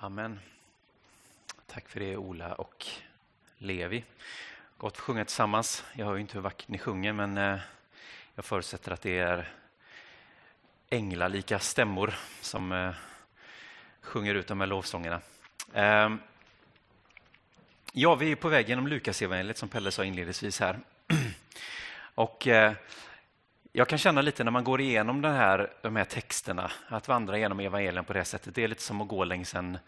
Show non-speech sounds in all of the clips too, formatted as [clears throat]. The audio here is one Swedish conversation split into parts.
Amen. Tack för det Ola och Levi. Gott att sjunga tillsammans. Jag hör ju inte hur vackert ni sjunger men eh, jag förutsätter att det är änglalika stämmor som eh, sjunger ut de här lovsångerna. Ehm, ja, vi är på väg genom Lukasevangeliet som Pelle sa inledningsvis här. [clears throat] Och eh, jag kan känna lite när man går igenom den här, de här texterna, att vandra genom evangelien på det sättet, det är lite som att gå längs en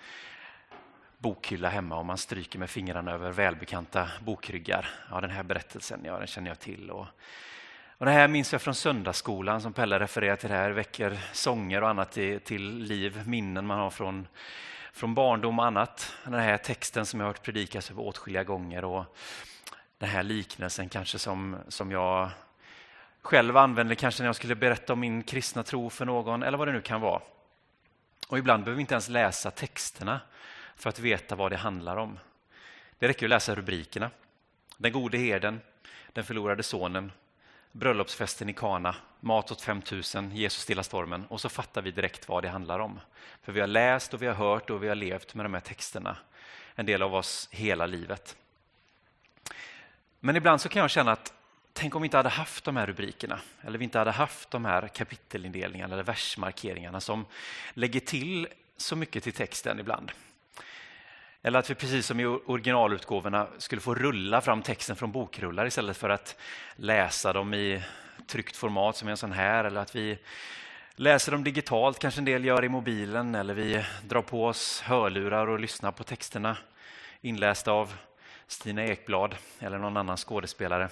bokhylla hemma och man stryker med fingrarna över välbekanta bokryggar. Ja, den här berättelsen, ja, den känner jag till. Och, och det här minns jag från söndagsskolan som Pelle refererar till. Det här väcker sånger och annat till, till liv, minnen man har från, från barndom och annat. Den här texten som jag har hört predikas över åtskilliga gånger och den här liknelsen kanske som, som jag själv använde kanske när jag skulle berätta om min kristna tro för någon eller vad det nu kan vara. Och ibland behöver vi inte ens läsa texterna för att veta vad det handlar om. Det räcker att läsa rubrikerna. Den gode herden, den förlorade sonen, bröllopsfesten i Kana, mat åt 5000, Jesus stilla stormen och så fattar vi direkt vad det handlar om. För vi har läst och vi har hört och vi har levt med de här texterna, en del av oss hela livet. Men ibland så kan jag känna att tänk om vi inte hade haft de här rubrikerna eller vi inte hade haft de här kapitelindelningarna eller versmarkeringarna som lägger till så mycket till texten ibland. Eller att vi precis som i originalutgåvorna skulle få rulla fram texten från bokrullar istället för att läsa dem i tryckt format som en sån här. Eller att vi läser dem digitalt, kanske en del gör i mobilen. Eller vi drar på oss hörlurar och lyssnar på texterna inlästa av Stina Ekblad eller någon annan skådespelare.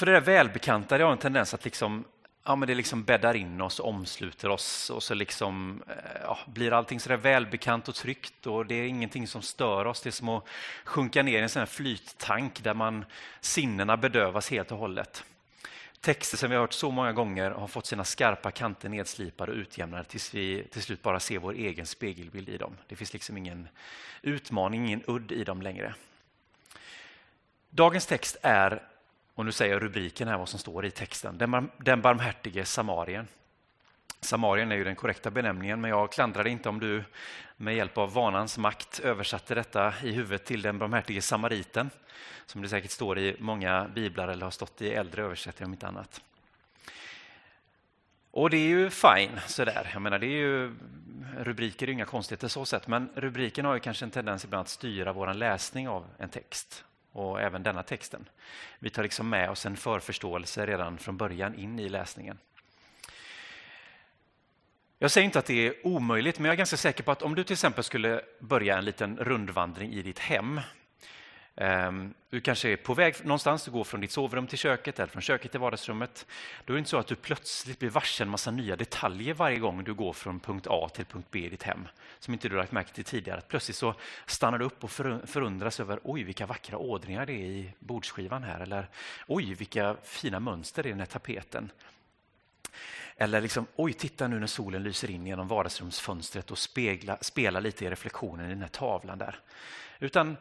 För det där välbekanta det har en tendens att liksom, ja, men det liksom bäddar in oss, omsluter oss och så liksom, eh, ja, blir allting så där välbekant och tryggt och det är ingenting som stör oss. Det är som att sjunka ner i en sån här flyttank där man sinnena bedövas helt och hållet. Texter som vi har hört så många gånger har fått sina skarpa kanter nedslipade och utjämnade tills vi till slut bara ser vår egen spegelbild i dem. Det finns liksom ingen utmaning, ingen udd i dem längre. Dagens text är, och nu säger jag rubriken här vad som står i texten, Den barmhärtige samarien. Samarien är ju den korrekta benämningen, men jag klandrar inte om du med hjälp av vanans makt översatte detta i huvudet till den barmhärtige samariten, som det säkert står i många biblar eller har stått i äldre översättningar om inte annat. Och det är ju fine sådär. Jag menar, det är ju, rubriker är inga konstigheter så sätt, men rubriken har ju kanske en tendens ibland att styra vår läsning av en text och även denna texten. Vi tar liksom med oss en förförståelse redan från början in i läsningen. Jag säger inte att det är omöjligt, men jag är ganska säker på att om du till exempel skulle börja en liten rundvandring i ditt hem. Ehm, du kanske är på väg någonstans, du går från ditt sovrum till köket eller från köket till vardagsrummet. Då är det inte så att du plötsligt blir varse en massa nya detaljer varje gång du går från punkt A till punkt B i ditt hem, som inte du lagt märke till tidigare. Att plötsligt så stannar du upp och förundras över oj, vilka vackra ådringar det är i bordsskivan här, eller oj, vilka fina mönster i den här tapeten. Eller liksom, oj, titta nu när solen lyser in genom vardagsrumsfönstret och spegla, spelar lite i reflektionen i den här tavlan där. Utan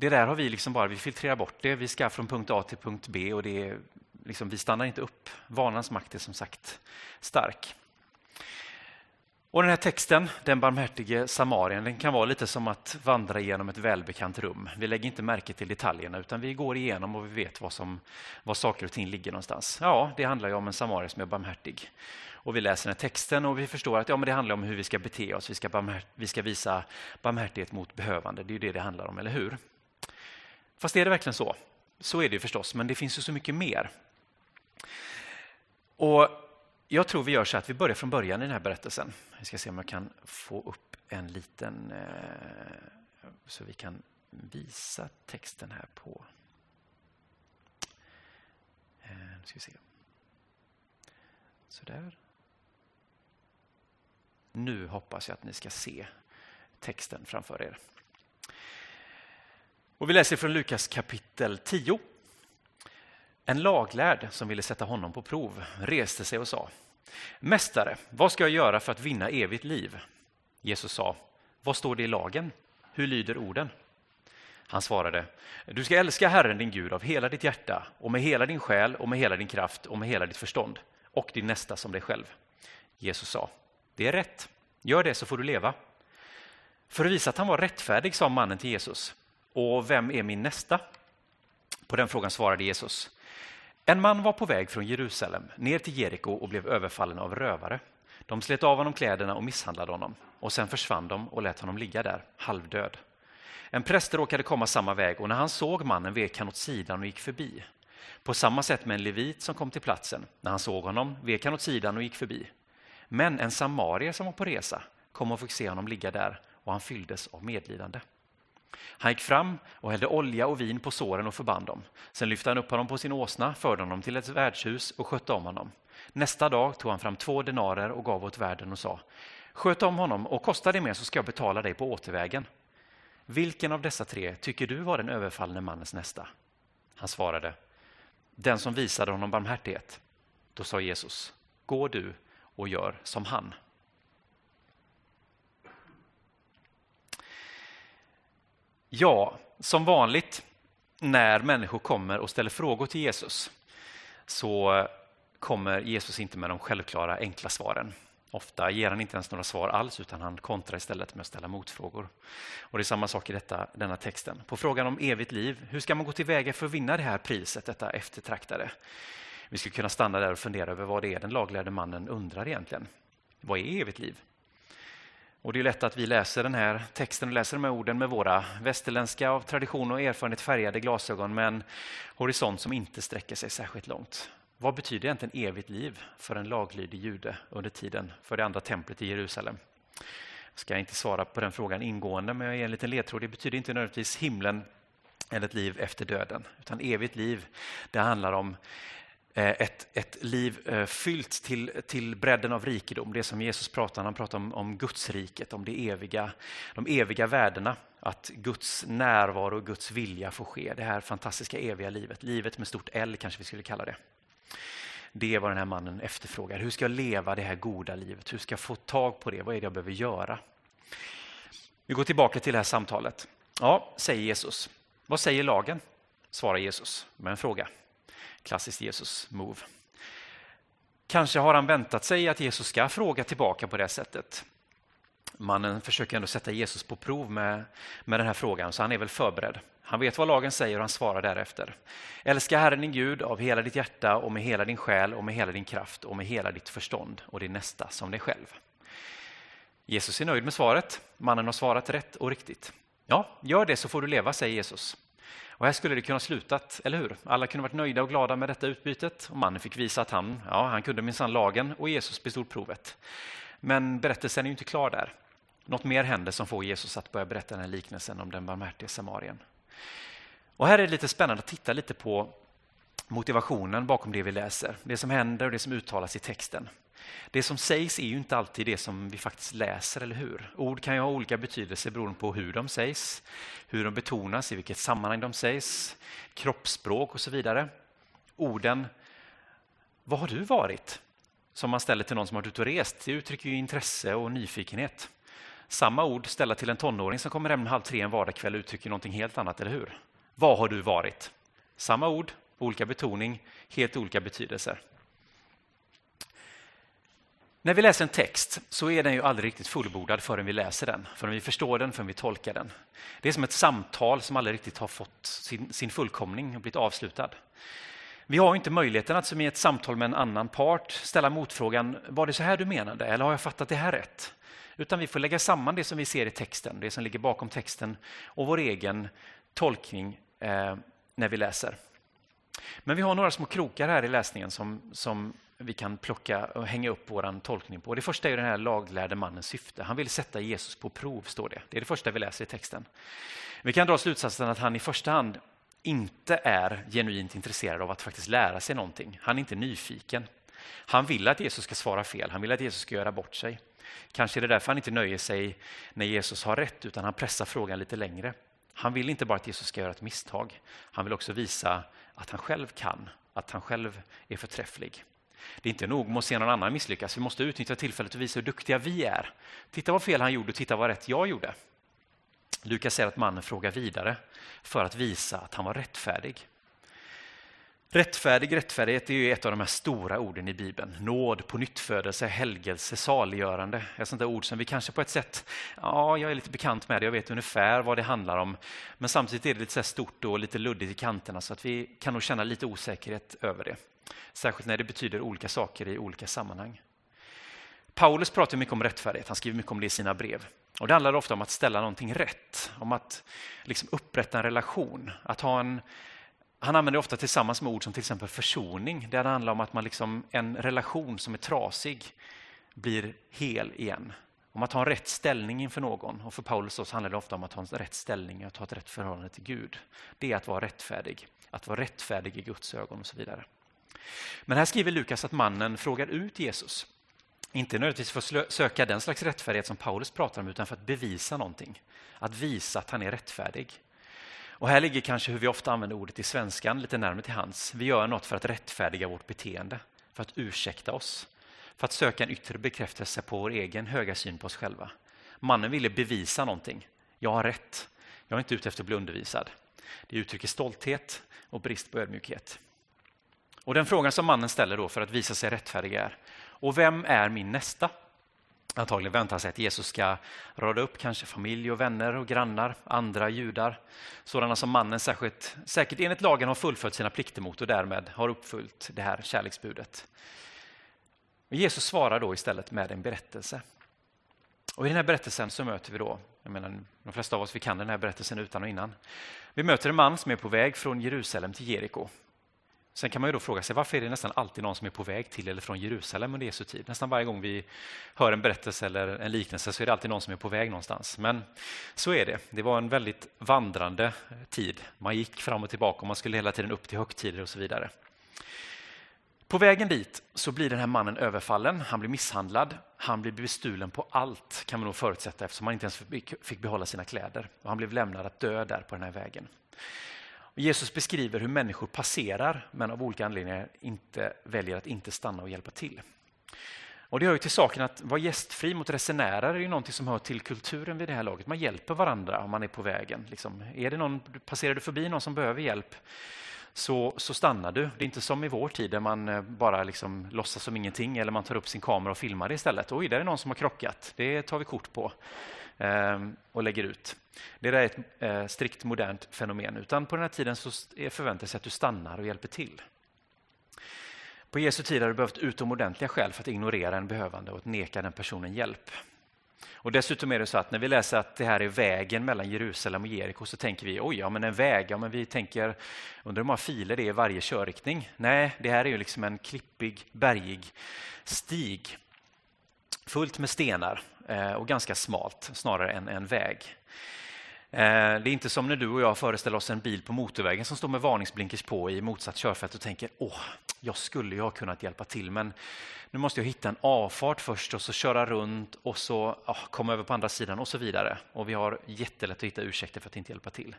det där har vi liksom bara, vi filtrerar bort det. Vi ska från punkt A till punkt B och det är, liksom, vi stannar inte upp. Vanans makt är som sagt stark. Och Den här texten, den barmhärtige samarien, den kan vara lite som att vandra genom ett välbekant rum. Vi lägger inte märke till detaljerna utan vi går igenom och vi vet var, som, var saker och ting ligger någonstans. Ja, det handlar ju om en samarie som är barmhärtig. Och vi läser den här texten och vi förstår att ja, men det handlar om hur vi ska bete oss. Vi ska, vi ska visa barmhärtighet mot behövande. Det är ju det det handlar om, eller hur? Fast är det verkligen så? Så är det ju förstås, men det finns ju så mycket mer. Och jag tror vi gör så att vi börjar från början i den här berättelsen. Vi ska se om jag kan få upp en liten... Eh, så vi kan visa texten här på... Eh, nu ska vi se. Sådär. Nu hoppas jag att ni ska se texten framför er. Och Vi läser från Lukas kapitel 10. En laglärd som ville sätta honom på prov reste sig och sa Mästare, vad ska jag göra för att vinna evigt liv? Jesus sa, vad står det i lagen? Hur lyder orden? Han svarade, du ska älska Herren din Gud av hela ditt hjärta och med hela din själ och med hela din kraft och med hela ditt förstånd och din nästa som dig själv. Jesus sa, det är rätt. Gör det så får du leva. För att visa att han var rättfärdig sa mannen till Jesus. Och vem är min nästa? På den frågan svarade Jesus. En man var på väg från Jerusalem ner till Jeriko och blev överfallen av rövare. De slet av honom kläderna och misshandlade honom och sen försvann de och lät honom ligga där, halvdöd. En präst råkade komma samma väg och när han såg mannen vek han åt sidan och gick förbi. På samma sätt med en levit som kom till platsen. När han såg honom vek han åt sidan och gick förbi. Men en samarier som var på resa kom och fick se honom ligga där och han fylldes av medlidande. Han gick fram och hällde olja och vin på såren och förband dem. Sen lyfte han upp honom på sin åsna, förde honom till ett värdshus och skötte om honom. Nästa dag tog han fram två denarer och gav åt värden och sa Sköt om honom och kostar det mer så ska jag betala dig på återvägen. Vilken av dessa tre tycker du var den överfallne mannens nästa? Han svarade Den som visade honom barmhärtighet. Då sa Jesus Gå du och gör som han. Ja, som vanligt när människor kommer och ställer frågor till Jesus så kommer Jesus inte med de självklara enkla svaren. Ofta ger han inte ens några svar alls utan han kontrar istället med att ställa motfrågor. Och Det är samma sak i detta, denna texten. På frågan om evigt liv, hur ska man gå tillväga för att vinna det här priset, detta eftertraktade? Vi skulle kunna stanna där och fundera över vad det är den laglärde mannen undrar egentligen. Vad är evigt liv? Och Det är lätt att vi läser den här texten och läser de här orden med våra västerländska av tradition och erfarenhet färgade glasögon med en horisont som inte sträcker sig särskilt långt. Vad betyder egentligen evigt liv för en laglydig jude under tiden för det andra templet i Jerusalem? Jag ska inte svara på den frågan ingående, men jag ger en liten ledtråd. Det betyder inte nödvändigtvis himlen eller ett liv efter döden, utan evigt liv. Det handlar om Eh, ett, ett liv eh, fyllt till, till bredden av rikedom. Det som Jesus pratar om, han pratar om, om Gudsriket, om det eviga, de eviga värdena. Att Guds närvaro och Guds vilja får ske. Det här fantastiska eviga livet, livet med stort L kanske vi skulle kalla det. Det är vad den här mannen efterfrågar. Hur ska jag leva det här goda livet? Hur ska jag få tag på det? Vad är det jag behöver göra? Vi går tillbaka till det här samtalet. Ja, säger Jesus. Vad säger lagen? Svarar Jesus med en fråga. Klassiskt Jesus-move. Kanske har han väntat sig att Jesus ska fråga tillbaka på det sättet. Mannen försöker ändå sätta Jesus på prov med, med den här frågan, så han är väl förberedd. Han vet vad lagen säger och han svarar därefter. Älska Herren din Gud av hela ditt hjärta och med hela din själ och med hela din kraft och med hela ditt förstånd och din nästa som dig själv. Jesus är nöjd med svaret. Mannen har svarat rätt och riktigt. Ja, gör det så får du leva, säger Jesus. Och här skulle det kunna slutat, eller hur? Alla kunde varit nöjda och glada med detta utbytet och mannen fick visa att han, ja, han kunde minsann lagen och Jesus bestod provet. Men berättelsen är ju inte klar där. Något mer händer som får Jesus att börja berätta den här liknelsen om den barmhärtige samarien. Och här är det lite spännande att titta lite på motivationen bakom det vi läser, det som händer och det som uttalas i texten. Det som sägs är ju inte alltid det som vi faktiskt läser, eller hur? Ord kan ju ha olika betydelser beroende på hur de sägs, hur de betonas, i vilket sammanhang de sägs, kroppsspråk och så vidare. Orden ”Vad har du varit?” som man ställer till någon som har varit ute och rest, det uttrycker ju intresse och nyfikenhet. Samma ord ställa till en tonåring som kommer hem halv tre en vardagskväll uttrycker någonting helt annat, eller hur? Vad har du varit? Samma ord, olika betoning, helt olika betydelser. När vi läser en text så är den ju aldrig riktigt fullbordad förrän vi läser den, förrän vi förstår den, förrän vi tolkar den. Det är som ett samtal som aldrig riktigt har fått sin, sin fullkomning och blivit avslutad. Vi har inte möjligheten att som i ett samtal med en annan part ställa motfrågan, var det så här du menade eller har jag fattat det här rätt? Utan vi får lägga samman det som vi ser i texten, det som ligger bakom texten och vår egen tolkning eh, när vi läser. Men vi har några små krokar här i läsningen som, som vi kan plocka och hänga upp vår tolkning på. Det första är den här laglärde mannens syfte. Han vill sätta Jesus på prov, står det. Det är det första vi läser i texten. Vi kan dra slutsatsen att han i första hand inte är genuint intresserad av att faktiskt lära sig någonting. Han är inte nyfiken. Han vill att Jesus ska svara fel, han vill att Jesus ska göra bort sig. Kanske är det därför han inte nöjer sig när Jesus har rätt, utan han pressar frågan lite längre. Han vill inte bara att Jesus ska göra ett misstag, han vill också visa att han själv kan, att han själv är förträfflig. Det är inte nog med att se någon annan misslyckas, vi måste utnyttja tillfället och visa hur duktiga vi är. Titta vad fel han gjorde och titta vad rätt jag gjorde. Lukas säger att mannen frågar vidare för att visa att han var rättfärdig. Rättfärdig, rättfärdighet är ju ett av de här stora orden i Bibeln. Nåd, på nyttfödelse, helgelse, saliggörande. Ett sånt där ord som vi kanske på ett sätt, ja, jag är lite bekant med det, jag vet ungefär vad det handlar om. Men samtidigt är det lite så stort och lite luddigt i kanterna så att vi kan nog känna lite osäkerhet över det. Särskilt när det betyder olika saker i olika sammanhang. Paulus pratar mycket om rättfärdighet, han skriver mycket om det i sina brev. Och Det handlar ofta om att ställa någonting rätt, om att liksom upprätta en relation, att ha en han använder ofta tillsammans med ord som till exempel försoning. Det handlar om att man liksom, en relation som är trasig blir hel igen. Om att ha en rätt ställning inför någon. Och för Paulus så handlar det ofta om att ha en rätt ställning, att ha ett rätt förhållande till Gud. Det är att vara rättfärdig. Att vara rättfärdig i Guds ögon och så vidare. Men här skriver Lukas att mannen frågar ut Jesus. Inte nödvändigtvis för att söka den slags rättfärdighet som Paulus pratar om, utan för att bevisa någonting. Att visa att han är rättfärdig. Och här ligger kanske hur vi ofta använder ordet i svenskan lite närmare till hands. Vi gör något för att rättfärdiga vårt beteende, för att ursäkta oss, för att söka en yttre bekräftelse på vår egen höga syn på oss själva. Mannen ville bevisa någonting. Jag har rätt. Jag är inte ute efter att bli undervisad. Det uttrycker stolthet och brist på ödmjukhet. Och Den frågan som mannen ställer då för att visa sig rättfärdig är, och vem är min nästa? Antagligen väntar sig att Jesus ska rada upp kanske familj och vänner och grannar, andra judar, sådana som mannen särskilt, säkert enligt lagen har fullföljt sina plikter mot och därmed har uppfyllt det här kärleksbudet. Jesus svarar då istället med en berättelse. Och I den här berättelsen så möter vi då, jag menar, de flesta av oss vi kan den här berättelsen utan och innan. Vi möter en man som är på väg från Jerusalem till Jeriko. Sen kan man ju då fråga sig varför är det nästan alltid någon som är på väg till eller från Jerusalem under Jesu tid? Nästan varje gång vi hör en berättelse eller en liknelse så är det alltid någon som är på väg någonstans. Men så är det. Det var en väldigt vandrande tid. Man gick fram och tillbaka och man skulle hela tiden upp till högtider och så vidare. På vägen dit så blir den här mannen överfallen, han blir misshandlad, han blir bestulen på allt kan man nog förutsätta eftersom han inte ens fick behålla sina kläder. Och han blev lämnad att dö där på den här vägen. Jesus beskriver hur människor passerar men av olika anledningar inte väljer att inte stanna och hjälpa till. Och Det hör ju till saken att vara gästfri mot resenärer är ju någonting som hör till kulturen vid det här laget. Man hjälper varandra om man är på vägen. Liksom, är det någon, passerar du förbi någon som behöver hjälp så, så stannar du. Det är inte som i vår tid där man eh, bara liksom låtsas som ingenting eller man tar upp sin kamera och filmar det istället. Oj, där är någon som har krockat. Det tar vi kort på. Ehm, och lägger ut. Det är ett eh, strikt modernt fenomen, utan på den här tiden så förväntas det att du stannar och hjälper till. På Jesu tid har du behövt utomordentliga skäl för att ignorera en behövande och att neka den personen hjälp. Och Dessutom är det så att när vi läser att det här är vägen mellan Jerusalem och Jeriko så tänker vi oj, ja men en väg, ja men vi tänker undrar hur många filer det är i varje körriktning. Nej, det här är ju liksom en klippig, bergig stig fullt med stenar eh, och ganska smalt snarare än en väg. Eh, det är inte som när du och jag föreställer oss en bil på motorvägen som står med varningsblinkers på i motsatt körfält och tänker åh, jag skulle ju ha kunnat hjälpa till men nu måste jag hitta en avfart först och så köra runt och så åh, komma över på andra sidan och så vidare. Och vi har jättelätt att hitta ursäkter för att inte hjälpa till.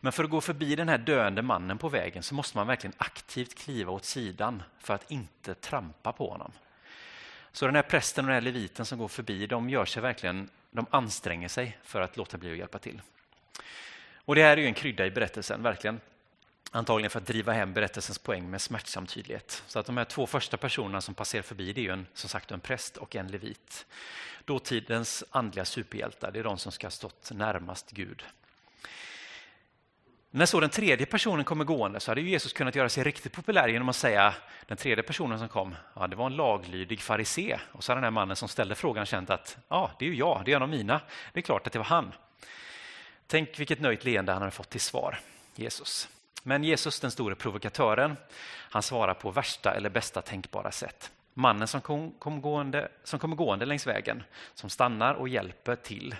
Men för att gå förbi den här döende mannen på vägen så måste man verkligen aktivt kliva åt sidan för att inte trampa på honom. Så den här prästen och den här leviten som går förbi, de gör sig verkligen, de anstränger sig för att låta bli att hjälpa till. Och det här är ju en krydda i berättelsen, verkligen. Antagligen för att driva hem berättelsens poäng med smärtsam tydlighet. Så att de här två första personerna som passerar förbi, det är ju en, som sagt en präst och en levit. Dåtidens andliga superhjältar, det är de som ska ha stått närmast Gud. När så den tredje personen kommer gående så hade Jesus kunnat göra sig riktigt populär genom att säga den tredje personen som kom, ja, det var en laglydig farisé. Och så hade den här mannen som ställde frågan känt att ja, det är ju jag, det är en av mina. Det är klart att det var han. Tänk vilket nöjt leende han hade fått till svar, Jesus. Men Jesus, den store provokatören, han svarar på värsta eller bästa tänkbara sätt. Mannen som, kom, kom gående, som kommer gående längs vägen, som stannar och hjälper till.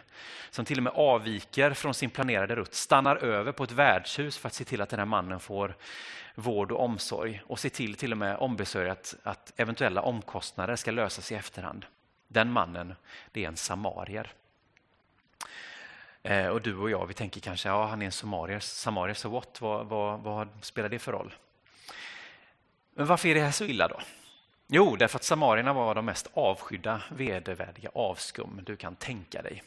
Som till och med avviker från sin planerade rutt, stannar över på ett värdshus för att se till att den här mannen får vård och omsorg och se till till och med ombesörja att, att eventuella omkostnader ska lösas i efterhand. Den mannen, det är en samarier. Eh, och du och jag, vi tänker kanske, ja han är en samarier, samarier så what? Vad, vad, vad spelar det för roll? Men varför är det här så illa då? Jo, därför att samarierna var de mest avskydda, vedervärdiga avskum du kan tänka dig.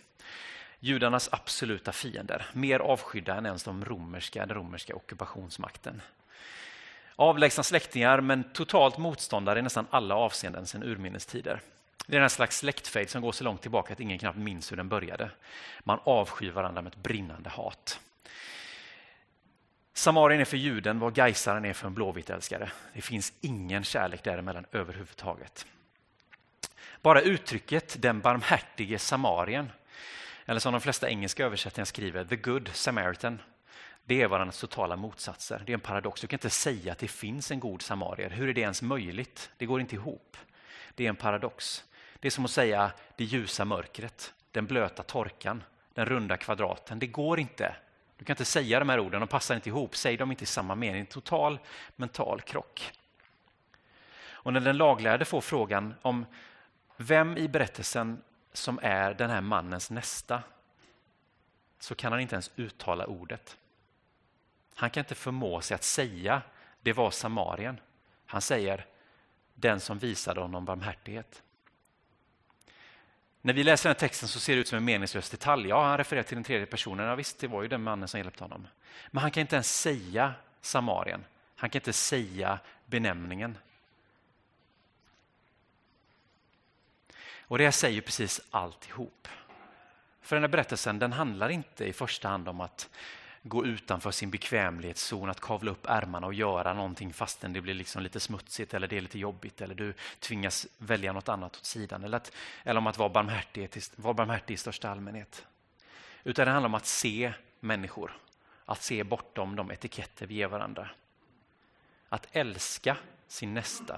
Judarnas absoluta fiender, mer avskydda än ens de romerska, den romerska ockupationsmakten. Avlägsna släktingar men totalt motståndare i nästan alla avseenden sedan urminnes tider. Det är en slags släktfejd som går så långt tillbaka att ingen knappt minns hur den började. Man avskyr varandra med ett brinnande hat. Samarien är för juden vad Gaisaren är för en blåvittälskare. Det finns ingen kärlek däremellan överhuvudtaget. Bara uttrycket den barmhärtige samarien, eller som de flesta engelska översättningar skriver, the good samaritan, det är varandras totala motsatser. Det är en paradox. Du kan inte säga att det finns en god samarier. Hur är det ens möjligt? Det går inte ihop. Det är en paradox. Det är som att säga det ljusa mörkret, den blöta torkan, den runda kvadraten. Det går inte. Du kan inte säga de här orden, de passar inte ihop. Säg dem inte i samma mening. Total mental krock. Och när den laglärde får frågan om vem i berättelsen som är den här mannens nästa så kan han inte ens uttala ordet. Han kan inte förmå sig att säga det var Samarien. Han säger den som visade honom barmhärtighet. När vi läser den här texten så ser det ut som en meningslös detalj. Ja, han refererar till den tredje personen. Ja, visst, det var ju den mannen som hjälpte honom. Men han kan inte ens säga Samarien. Han kan inte säga benämningen. Och det säger precis alltihop. För den här berättelsen den handlar inte i första hand om att gå utanför sin bekvämlighetszon, att kavla upp ärmarna och göra någonting fastän det blir liksom lite smutsigt eller det är lite jobbigt eller du tvingas välja något annat åt sidan. Eller, att, eller om att vara barmhärtig, vara barmhärtig i största allmänhet. Utan det handlar om att se människor, att se bortom de etiketter vi ger varandra. Att älska sin nästa